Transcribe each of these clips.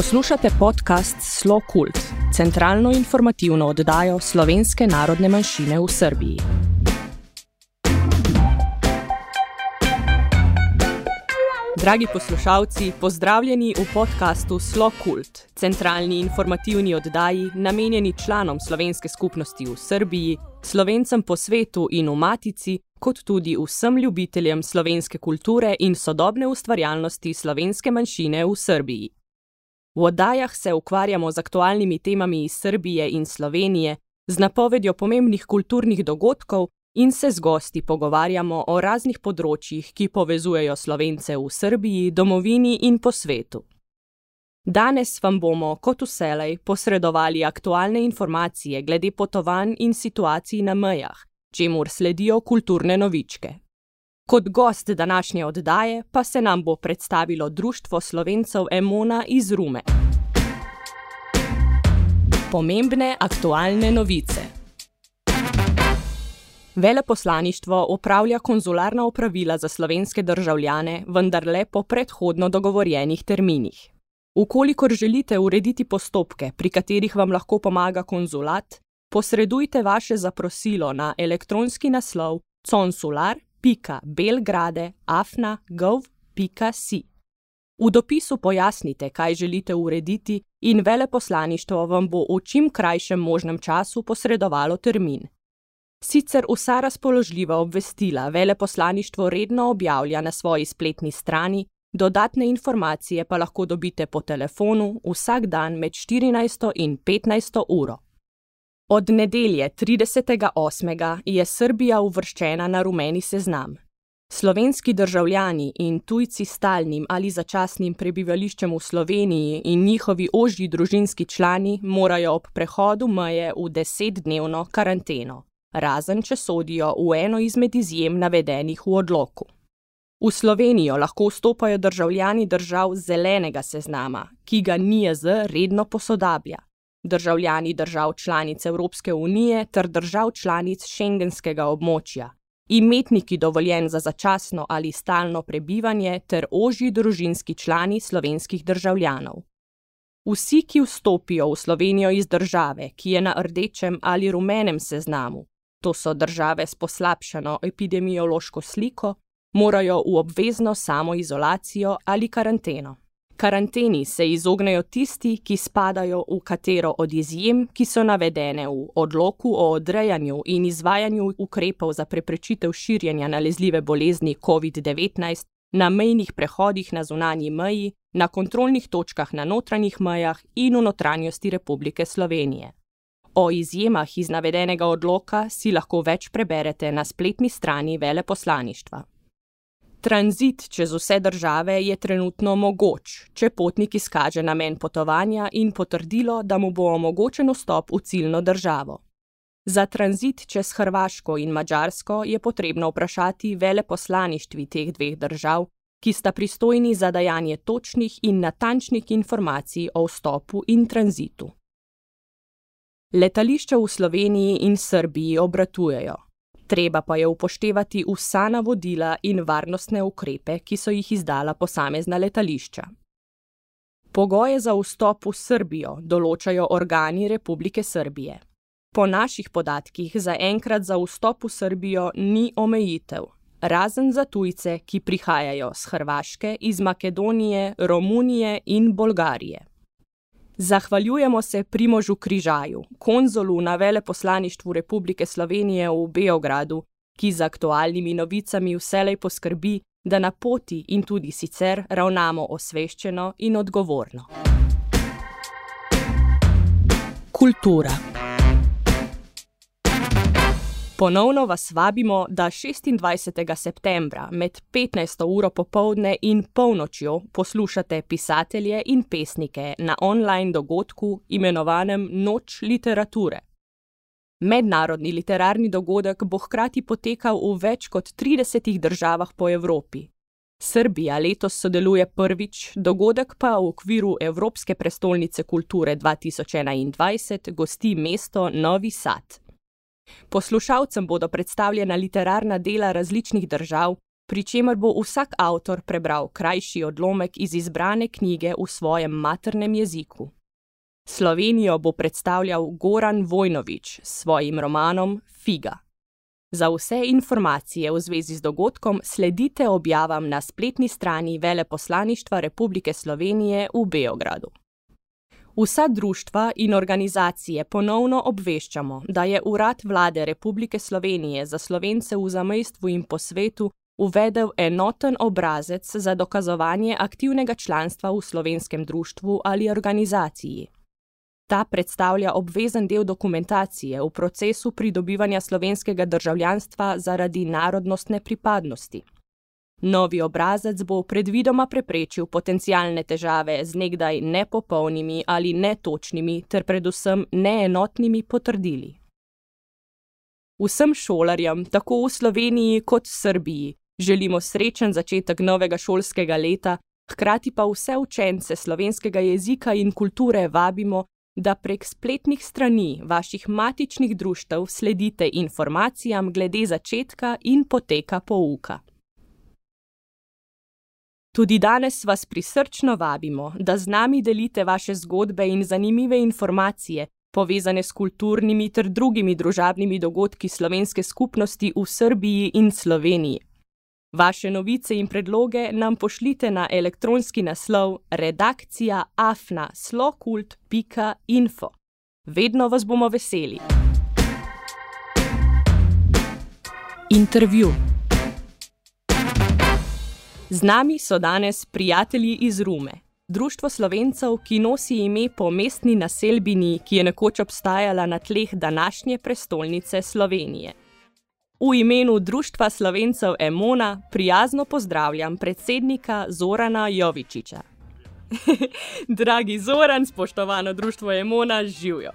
Poslušate podcast Slo Kult, centralno informativno oddajo slovenske narodne manjšine v Srbiji. Dragi poslušalci, pozdravljeni v podkastu Slo Kult, centralni informativni oddaji, namenjeni članom slovenske skupnosti v Srbiji, slovencem po svetu in v Matici, kot tudi vsem ljubiteljem slovenske kulture in sodobne ustvarjalnosti slovenske manjšine v Srbiji. V oddajah se ukvarjamo z aktualnimi temami iz Srbije in Slovenije, z napovedjo pomembnih kulturnih dogodkov in se z gosti pogovarjamo o raznih področjih, ki povezujejo slovence v Srbiji, domovini in po svetu. Danes vam bomo, kot vselej, posredovali aktualne informacije glede potovanj in situacij na mejah, čemur sledijo kulturne novičke. Kot gost današnje oddaje pa se nam bo predstavilo Društvo slovencev Emona iz Rume. Pomembne aktualne novice. Veleposlaništvo upravlja konzularna opravila za slovenske državljane, vendar le po predhodno dogovorjenih terminih. Ukolikor želite urediti postopke, pri katerih vam lahko pomaga konzulat, posredujte vaše zaprosilo na elektronski naslov consular.belgrade.afna.gov.si. V dopisu pojasnite, kaj želite urediti, in veleposlaništvo vam bo v čim krajšem možnem času posredovalo termin. Sicer vsa razpoložljiva obvestila veleposlaništvo redno objavlja na svoji spletni strani, dodatne informacije pa lahko dobite po telefonu vsak dan med 14 in 15 uro. Od nedelje 30.8. je Srbija uvrščena na rumeni seznam. Slovenski državljani in tujci s stalnim ali začasnim prebivališčem v Sloveniji in njihovi ožji družinski člani morajo ob prehodu meje v desetdnevno karanteno, razen če sodijo v eno izmed izjem navedenih v odloku. V Slovenijo lahko vstopajo državljani držav zelenega seznama, ki ga NIJZ redno posodablja državljani držav članic Evropske unije ter držav članic šengenskega območja, imetniki dovoljen za začasno ali stalno prebivanje ter ožji družinski člani slovenskih državljanov. Vsi, ki vstopijo v Slovenijo iz države, ki je na rdečem ali rumenem seznamu, to so države s poslabšano epidemiološko sliko, morajo v obvezno samoizolacijo ali karanteno karanteni se izognejo tisti, ki spadajo v katero od izjem, ki so navedene v odloku o odrejanju in izvajanju ukrepov za preprečitev širjenja nalezljive bolezni COVID-19 na mejnih prehodih na zunanji meji, na kontrolnih točkah na notranjih mejah in v notranjosti Republike Slovenije. O izjemah iz navedenega odloka si lahko več preberete na spletni strani veleposlaništva. Tranzit čez vse države je trenutno mogoč, če potnik izkaže namen potovanja in potrdilo, da mu bo omogočen vstop v ciljno državo. Za tranzit čez Hrvaško in Mačarsko je potrebno vprašati veleposlaništvi teh dveh držav, ki sta pristojni za dajanje točnih in natančnih informacij o vstopu in tranzitu. Letališča v Sloveniji in Srbiji obratujejo. Treba pa je upoštevati vsa navodila in varnostne ukrepe, ki so jih izdala posamezna letališča. Pogoje za vstop v Srbijo določajo organi Republike Srbije. Po naših podatkih za enkrat za vstop v Srbijo ni omejitev, razen za tujce, ki prihajajo z Hrvaške, iz Makedonije, Romunije in Bolgarije. Zahvaljujemo se Primožu Križaju, konzulu na veleposlaništvu Republike Slovenije v Beogradu, ki z aktualnimi novicami vselej poskrbi, da na poti in tudi sicer ravnamo osveščeno in odgovorno. Kultura. Ponovno vas vabimo, da 26. septembra med 15. uro popovdne in polnočjo poslušate pisatelje in pesnike na online dogodku imenovanem Noč literature. Mednarodni literarni dogodek bo hkrati potekal v več kot 30 državah po Evropi. Srbija letos sodeluje prvič, dogodek pa v okviru Evropske prestolnice kulture 2021 gosti mesto Novi Sad. Poslušalcem bodo predstavljena literarna dela različnih držav, pri čemer bo vsak avtor prebral krajši odlomek iz izbrane knjige v svojem maternem jeziku. Slovenijo bo predstavljal Goran Vojnovič s svojim romanom Figa. Za vse informacije v zvezi z dogodkom sledite objavam na spletni strani Veleposlaništva Republike Slovenije v Beogradu. Vsa društva in organizacije ponovno obveščamo, da je Urad Vlade Republike Slovenije za slovence v zamejstvu in po svetu uvedel enoten obrazec za dokazovanje aktivnega članstva v slovenskem društvu ali organizaciji. Ta predstavlja obvezen del dokumentacije v procesu pridobivanja slovenskega državljanstva zaradi narodnostne pripadnosti. Novi obrazec bo predvidoma preprečil potencijalne težave z nekdaj nepopolnimi ali netočnimi ter predvsem neenotnimi potrdili. Vsem šolarjem, tako v Sloveniji kot v Srbiji, želimo srečen začetek novega šolskega leta, hkrati pa vse učence slovenskega jezika in kulture vabimo, da prek spletnih strani vaših matičnih društev sledite informacijam glede začetka in poteka pouka. Tudi danes vas prisrčno vabimo, da z nami delite vaše zgodbe in zanimive informacije, povezane s kulturnimi ter drugimi družabnimi dogodki slovenske skupnosti v Srbiji in Sloveniji. Vaše novice in predloge nam pošljite na elektronski naslov redakcija afna.slokult.info. Vedno vas bomo veseli. Intervju. Z nami so danes prijatelji iz Rume, društvo slovencev, ki nosi ime po mestni naselbini, ki je nekoč obstajala na tleh današnje prestolnice Slovenije. V imenu Društva slovencev Emona prijazno pozdravljam predsednika Zorana Jovičiča. Dragi Zoran, spoštovano društvo Emona, živijo.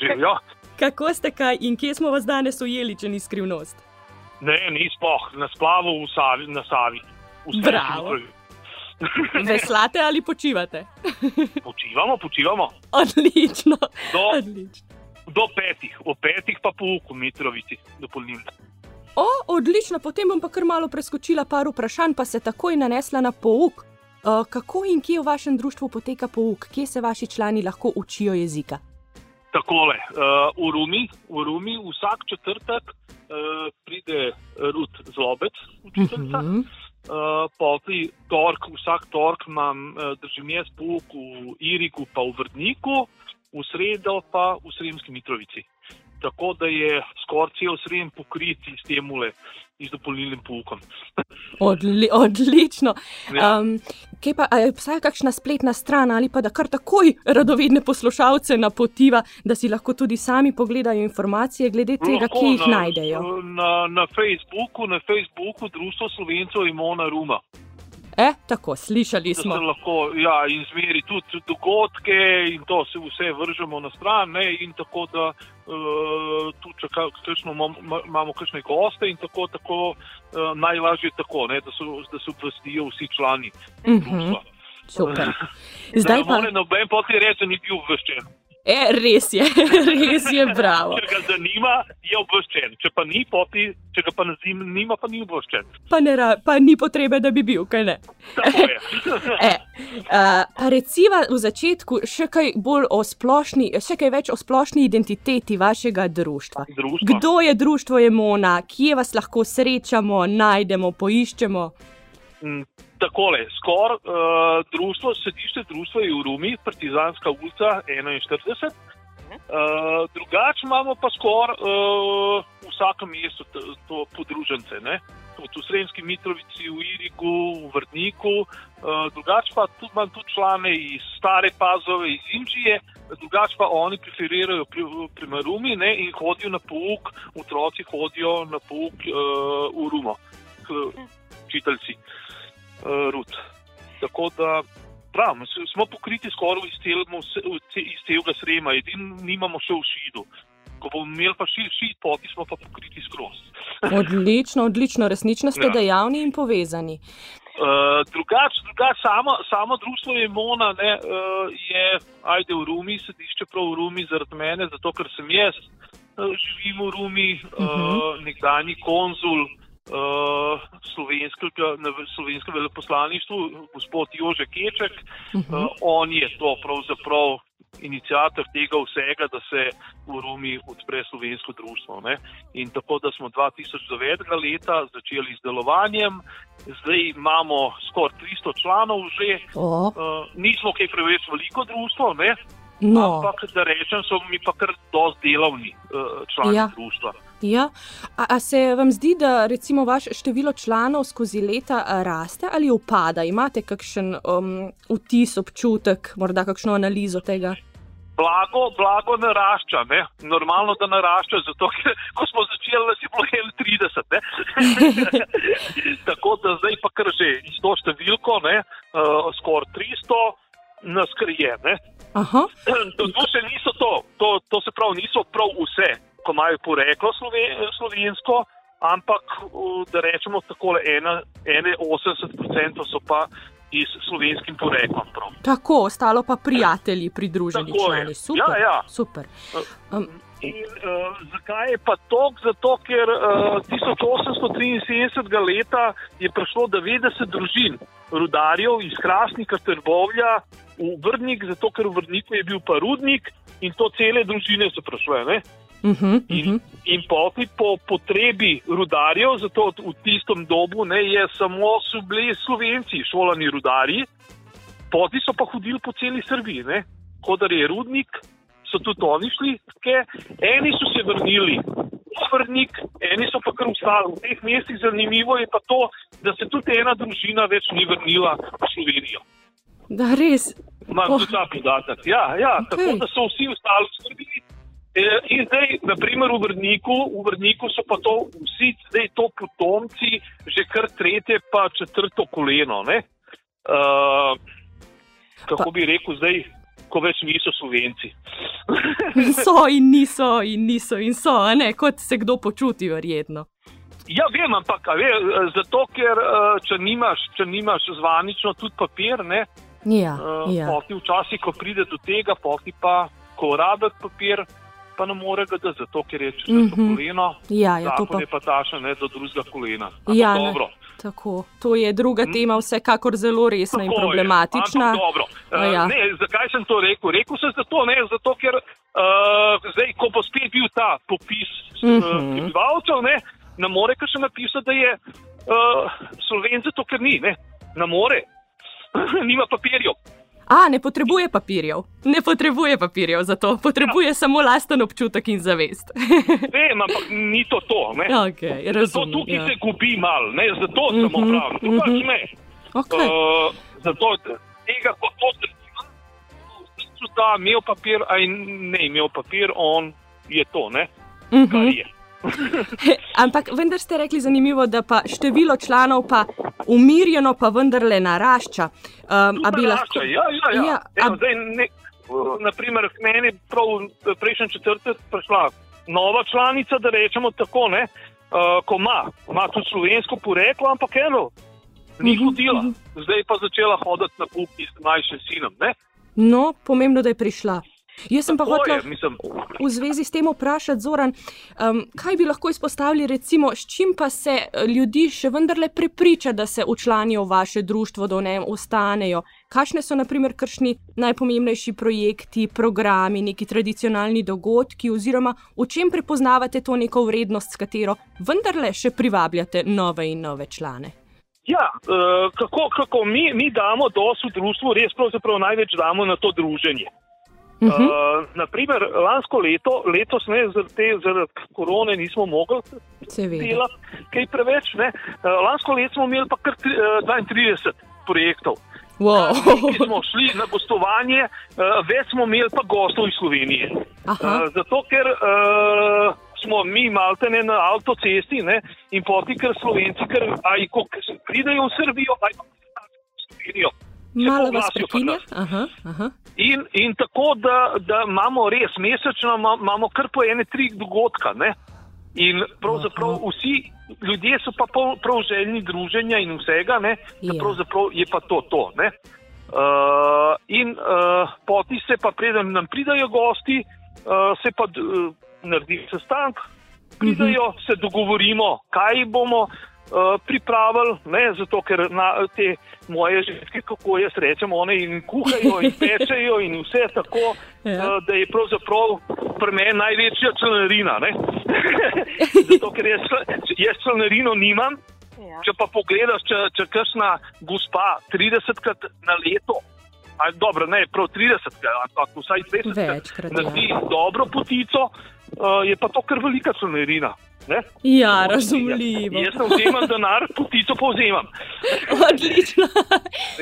Živijo. Kako ste kaj in kje smo vas danes ujeli, če ni skrivnost? Ne, ni spoh, na splavu v Savi, na Savi. Bravo. Veslate ali počivate? počivamo, počivamo. Odlično. Do, Odlično. do petih, o petih pa pouk v Mitrovici, dopolnilno. O, odlično, potem bom pa kar malo preskočila par vprašanj, pa se takoj nanesla na pouk. Uh, kako in kje v vašem društvu poteka pouk, kje se vaši člani lahko učijo jezika? Takole, uh, v, Rumi, v Rumi vsak četrtek uh, pride Rud Zlobec, učiteljica. Uh -huh. Uh, Poti tork, vsak tork imam, uh, držim jaz pouk v Iriku, pa v Vrtniku, v sredo pa v Sremski Mitrovici. Tako da je skoraj cel srem pokrit s tem ule, z dopolnilnim poukom. Odli, odlično. Ja. Um, kaj pa, je obstaja kakšna spletna stran ali pa da kar takoj radovedne poslušalce napotiva, da si lahko tudi sami pogledajo informacije glede tega, Lahko kje jih na, najdejo? Na, na Facebooku, na Facebooku Društvo Slovencev Imona Ruma. E, tako, slišali smo. lahko ja, in zmeri tudi dogodke, in to se vse vržemo na stran. Ne, in tako da tu če ka- kakšno imamo, kakšne goste, in tako, tako uh, najlažje tako, ne, da, so, da se obvestijo vsi člani. Mhm, društva. super. Da Zdaj ne pa, more noben poti reči, da ni bil obveščen. E, res je, res je, bravo. Če ga zanima, je obveščen. Če pa ni poti, če ga pa ne zanima, pa ni obveščen. Pa, ne, pa ni potrebe, da bi bil, kaj ne. E, uh, pa reciva v začetku še kaj splošni, še kaj več o splošni identiteti vašega društva. Društva. Kdo je društvo Emona, kje vas lahko srečamo, najdemo, poiščemo? Mm, Takole, skoraj uh, društvo, sedišče društva je v Rumi, Partizanska ulica 41. Uh, drugače imamo pa skoraj uh, v vsakem mestu t- to podružence. Ne? Tudi v Sremski Mitrovici, v Iriku, v Vrtniku, uh, drugače pa tudi imam tudi člane iz Stare Pazove, iz Imžije, drugače pa oni preferirajo pri, pri Marumi ne? in hodijo na pouk, otroci hodijo na pouk uh, v Rumo, k učiteljci uh, Rud. Tako da, pravim, smo pokriti skoraj iz, celmo, iz celega srema, edino nimamo še v šidu. Ko bomo imeli pa šil šit, poti smo pa pokriti skroz. Odlično, odlično, resnično ste Ja. dejavni in povezani. Uh, drugač, drugač, samo, samo društvo Emona ne, uh, je, ajde v Rumi, sedišče prav v Rumi zaradi mene, zato ker sem jaz, uh, živim v Rumi, uh, Mhm. nekdani konzul uh, slovenskem veleposlaništvu, gospod Jože Keček. Uh -huh. uh, on je to pravzaprav inicijator tega vsega, da se v Rumi odpre slovensko društvo. Ne? In tako da smo 2009. leta začeli z delovanjem, zdaj imamo skoraj 300 članov že, oh. uh, nismo kaj preveč veliko društvo. Ne? No. Ampak, da rečem, so mi pa kar dosti delovni uh, člani ja. društva. Ja. A, a se vam zdi, da recimo vaše število članov skozi leta raste ali upada? Imate kakšen um, vtis, občutek, morda kakšno analizo tega? Blago, blago narašča, ne? normalno da narašča, zato ker ko smo začeli, nas je bilo 30. Tako da zdaj pa kar že iz to številko, uh, skoraj 300, nas kar je. To, to še niso to, to, to se pravi, niso prav vse ko imajo poreklo slovensko, ampak da rečemo tako, ene 80% so pa iz slovenskim poreklom. Prav. Tako, ostalo pa prijatelji, pridruženi člani. Super. Ja, ja. super. Um, In, uh, zakaj je pa to? Zato, ker uh, 1873. leta je prišlo 90 družin rudarjev iz Krasnika, Trbovlja v Vrnik, zato ker v Vrniku je bil pa rudnik in to cele družine se prišle. Uh -huh, uh -huh. In, in poti po potrebi rudarjev, zato v tistem dobu ne, je samo so bili slovenci, šolani rudarji, poti so pa hodili po celi Srbiji, kot je rudnik, so tudi oni šli, ke, eni so se vrnili. Vrnik, eni so pa kar ustali. V teh mestih zanimivo je pa to, da se tudi ena družina več ni vrnila v Slovenijo. Da, res. Imam oh. tudi ta podatek. Ja, ja okay. tako da so vsi ostali v Sloveniji. E, in zdaj, naprimer, v Vrniku, v Vrniku so pa to vsi, zdaj to potomci, že kar tretje, pa četrto koleno. Uh, kako bi rekel, zdaj, ko več niso slovenci. so in niso, in niso, in so, ne, kot se kdo počuti, verjetno. Ja, vem, ampak ve, zato, ker če nimaš, če nimaš zvanično tudi papir, ne. Ja, ja. Včasih, ko pride do tega, pa ko rabiš papir, pa ne more ga da, zato ker je čez mm -hmm. koleno. Ja, ja, to pa... je pa taša, ne do drugega kolena. Ja, dobro. Tako, to je druga hm? tema, vsekakor zelo resna Tako in problematična. Je, uh, ja. ne, zakaj sem to rekel? Rekel sem zato, ne, zato ker uh, zdaj, ko bo spet bil ta popis mm -hmm. prebivalcev, ne, ne more kar še napisati, da je uh, sloven, zato ker ni, ne, ne more, nima papirjev. A, ne potrebuje papirjev. Ne potrebuje papirjev za to, potrebuje ja. samo lasten občutek in zavest. Vem, ampak ni to to. Okay, razumem, zato tukaj ja. se gubi mal, ne? zato uh -huh, samo mhm, pravim. To uh -huh. pač ne. Okay. Uh, zato tega, ko to se da imel papir, a ne imel papir, on je to, ne? Uh -huh. Kar je. Ampak vendar ste rekli zanimivo, da pa število članov pa umirjeno, pa vendarle narašča. Um, lahko... Ja, ja, ja. ja Evo, zdaj, ne, naprimer, k meni prav prejšnji četrtek prišla nova članica, da rečemo tako, ne, uh, ko ima, ima tudi slovensko poreklo, ampak eno, ni mhm, hodila. Mhm. Zdaj pa začela hoditi na kup s mlajšim sinom. Ne? No, pomembno, da je prišla. Jaz sem pa hotel v zvezi s tem vprašati, Zoran, um, kaj bi lahko izpostavili, recimo, s čim pa se eh, ljudi še vendarle prepriča, da se učlanijo v vaše društvo, da v njem ostanejo. Kakšne so, naprimer, kršni najpomembnejši projekti, programi, neki tradicionalni dogodki, oziroma v čem prepoznavate to neko vrednost, s katero vendarle še privabljate nove in nove člane? Ja, uh, kako, kako mi, mi damo dosto v društvu, res pravzaprav največ damo na to druženje. Uh -huh. uh, naprimer, lansko leto, letos ne, zaradi, zaradi korone nismo mogli delati kaj preveč. Ne. Uh, lansko leto smo imeli pa kar tri, uh, 32 projektov. Wow. Uh, smo šli na gostovanje, uh, več smo imeli pa gostov iz Slovenije. Uh, zato, ker uh, smo mi malte ne na avtocesti ne, in poti, ker Slovenci, ker ajko, pridejo v Srbijo, ajko, v Slovenijo. Malo vas prekinja. In, in tako, da, da imamo res mesečno, imamo kar po ene tri dogodka. Ne? In pravzaprav vsi ljudje so pa prav željni druženja in vsega, ne? da ja. pravzaprav je pa to to. Uh, in uh, poti se pa, preden nam pridajo gosti, uh, se pa uh, naredi sestanek, pridajo, uh -huh. se dogovorimo, kaj bomo uh, pripravili, ne, zato ker na te moje ženske, kako jaz rečem, one in kuhajo in pečejo in vse tako, ja. uh, da je pravzaprav pri meni največja članarina. zato ker jaz, jaz članarino nimam. Ja. Če pa pogledaš, če, če kakšna gospa 30krat na leto, ali dobro, ne prav 30krat, ampak vsaj 20krat naredi ja. dobro potico, je pa to kar velika sonerina. Ne? Ja, razumljivo. Jaz sem vzemem denar, potico pa vzemam. Odlično.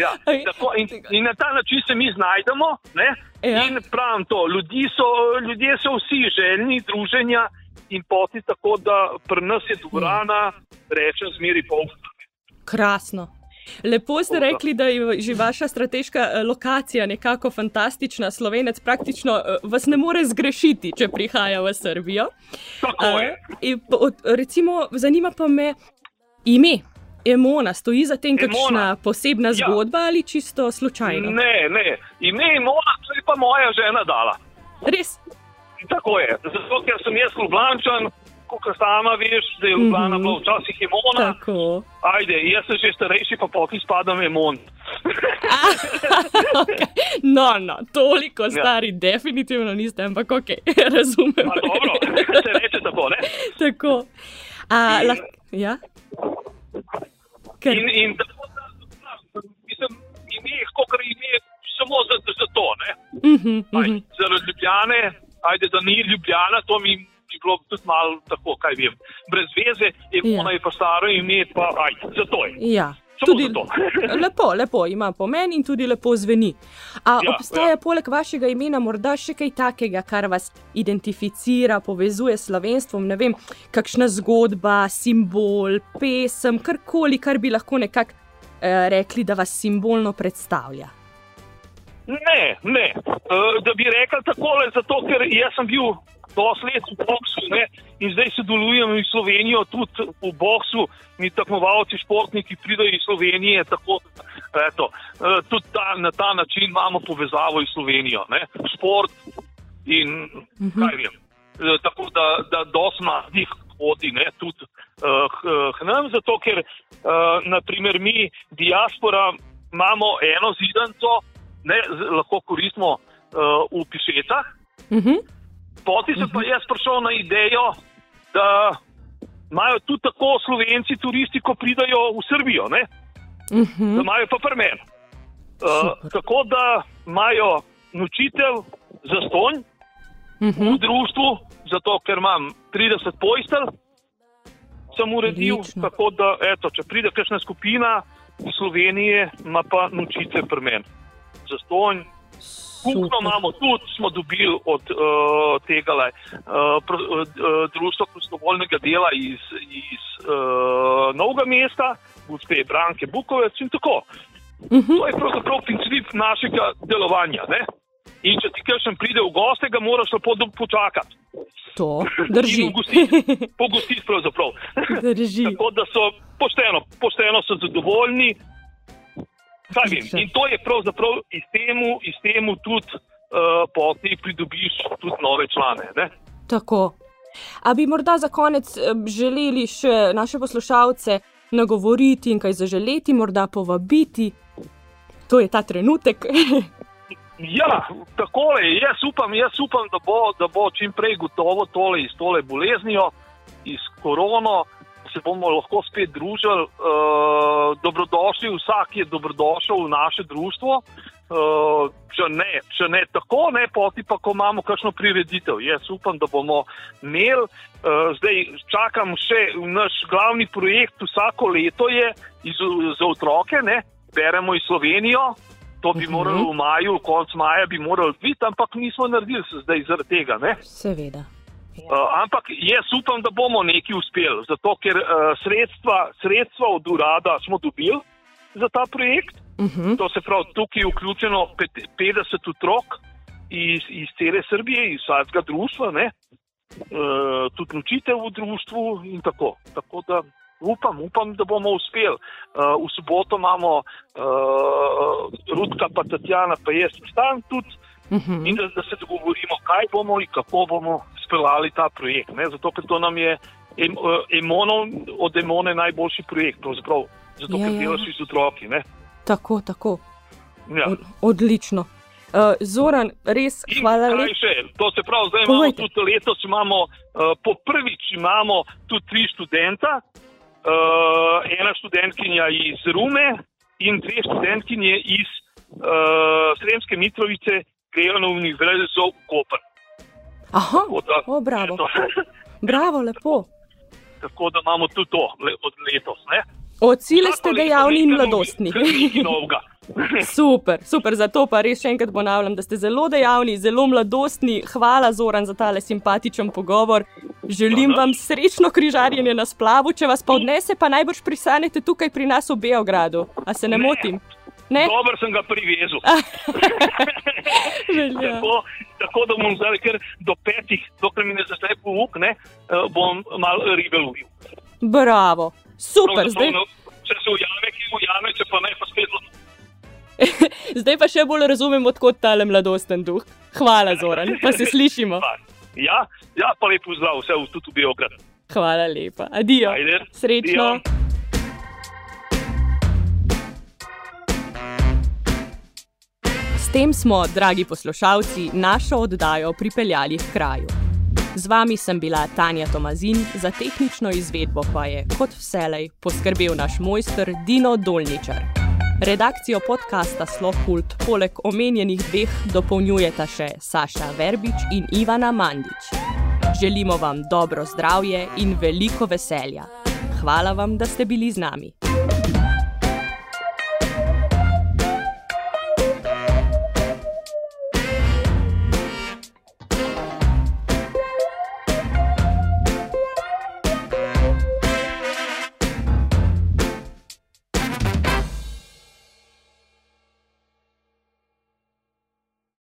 ja, tako, in, in na ta način se mi znajdemo. Ja. In pravim to, ljudje so, ljudje so vsi željni druženja in poti tako, da pri nas je dvorana, rečem, zmeri pol. Krasno. Lepo ste rekli, da je že vaša strateška eh, lokacija nekako fantastična. Slovenec praktično eh, vas ne more zgrešiti, če prihaja v Srbijo. Uh, recimo, zanima pa me ime. Emona, stoji za tem kakšna posebna ja. zgodba ja. ali čisto slučajno? Ne, ne, ime Emona, to je pa moja žena dala. Res? Tako je, zato ker sem jaz Ljubljančan, kot sama veš, da je Ljubljana mm -hmm. bila včasih imona. Tako. Ajde, jaz sem že starejši, pa poti spadam imon. okay. No, no, toliko ja. stari, ja. definitivno niste, ampak ok, razumem. Dobro, se reče tako, ne? Tako. A, in, ja? Ker... In, in tako, da, mislim, ime, kot ime, samo za, za to, ne? Mm -hmm, mm -hmm. Zaradi Ljubljane ajde, da ni ljubljena, to mi je bilo tudi malo tako, kaj vem. Brez veze, je ja. ona je pa staro ime, pa ajde, zato je. Ja. Tudi, lepo, lepo ima pomen in tudi lepo zveni. A ja, obstaja ja. poleg vašega imena morda še kaj takega, kar vas identificira, povezuje s slovenstvom? Ne vem, kakšna zgodba, simbol, pesem, karkoli, kar bi lahko nekako eh, rekli, da vas simbolno predstavlja. Ne, ne. Uh, da bi rekel tako, zato ker jaz sem bil dosled v boksu ne? in zdaj sodelujem v Sloveniji, tudi v boksu, mi tekmovalci, športniki pridajo iz Slovenije. Tako, eto, uh, tudi ta, na ta način imamo povezavo s Slovenijo, ne? šport in uh mhm. -huh. kaj vem. Uh, tako da, da dosma jih hodi ne? tudi uh, k nam, zato ker uh, naprimer mi, diaspora, imamo eno zidanco ne, lahko koristimo uh, v pišetah. Uh -huh. Poti se -huh. pa mhm. jaz prišel na idejo, da imajo tudi tako slovenci, turisti, ko pridajo v Srbijo, uh -huh. da imajo pa premen. Uh, tako da imajo nočitelj za stonj uh -huh. v mhm. društvu, zato ker imam 30 pojstelj, sem uredil. Lično. Tako da, eto, če pride kakšna skupina iz Slovenije, ima pa nočitelj premen za stonj. Kuhno imamo tudi, smo dobili od uh, tega uh, pr, uh, društva prostovoljnega dela iz, iz uh, Novega mesta, gospe Branke Bukovec in tako. Uh mhm. -huh. To je pravzaprav princip našega delovanja. Ne? In če ti kažem pride v goste, ga moraš lepo počakati. To drži. Pogostiti, pravzaprav. Drži. tako da so pošteno, pošteno so zadovoljni. In to je pravzaprav iz temu, iz temu tudi uh, poti pridobiš tudi nove člane. Ne? Tako. A bi morda za konec eh, želeli še naše poslušalce nagovoriti in kaj zaželeti, morda povabiti? To je ta trenutek. ja, tako je. Jaz upam, jaz upam da, bo, da bo čim prej gotovo tole iz tole boleznijo, iz korono se bomo lahko spet družili. Uh, dobrodošli, vsak je dobrodošel v naše društvo. Uh, če, ne, če ne tako, ne poti pa, ko imamo kakšno prireditev. Jaz upam, da bomo imeli. Uh, zdaj čakam še naš glavni projekt, vsako leto je iz, za otroke, ne? beremo iz Slovenijo. To bi uh mhm. -huh. moralo v maju, konec maja bi moralo biti, ampak nismo naredili se zdaj zaradi tega. Ne? Seveda. Uh, ampak jaz upam, da bomo nekaj uspeli, zato ker uh, sredstva, sredstva od urada smo dobili za ta projekt. Uh mhm. -huh. To se pravi, tukaj je vključeno 50 otrok iz, iz cele Srbije, iz vsakega društva, uh, tudi učitelj v društvu in tako. tako da, upam, upam, da bomo uspeli. Uh, v soboto imamo uh, Rudka, pa Tatjana, pa jaz, stan tudi Uh -huh. In da, da se dogovorimo, kaj bomo in kako bomo speljali ta projekt. Ne? Zato, ker to nam je em, emono, od emone najboljši projekt, pravzaprav. Zato, ja, ker ja. delaš z otroki. Ne? Tako, tako. Ja. Od, odlično. Uh, Zoran, res hvala lepa. To se pravi, zdaj imamo tudi letos, imamo, uh, po prvič imamo tudi tri študenta, uh, ena študentkinja iz Rume in dve študentkinje iz uh, Sremske Mitrovice, na univerzo v Koper. Aha, da, o, bravo. bravo, lepo. Tako da imamo tudi to le, od letos. Ne? Od cilja ste dejavni in mladostni. super, super, zato pa res še enkrat ponavljam, da ste zelo dejavni, zelo mladostni. Hvala, Zoran, za tale simpatičen pogovor. Želim Aha. vam srečno križarjenje na splavu, če vas pa odnese, pa najbrž prisanete tukaj pri nas v Beogradu. A se ne, ne. motim? Ne? Dobro sem ga privezal. tako, tako da bom zdaj, ker do petih, dokler mi ne začne pouk, ne, eh, bom malo ribe lovil. Bravo. Super, zdaj. Če se ujame, ki ujame, če pa ne, pa spet. zdaj pa še bolj razumem, odkot ta mladosten duh. Hvala, Zoran, pa se slišimo. Ja, ja pa lepo zdrav, vse v tudi Beograd. Hvala lepa, adijo. Srečno. Adijo. S tem smo, dragi poslušalci, našo oddajo pripeljali k kraju. Z vami sem bila Tanja Tomazin, za tehnično izvedbo pa je, kot vselej, poskrbel naš mojster Dino Dolničar. Redakcijo podcasta Slokult poleg omenjenih dveh dopolnjujeta še Saša Verbič in Ivana Mandič. Želimo vam dobro zdravje in veliko veselja. Hvala vam, da ste bili z nami.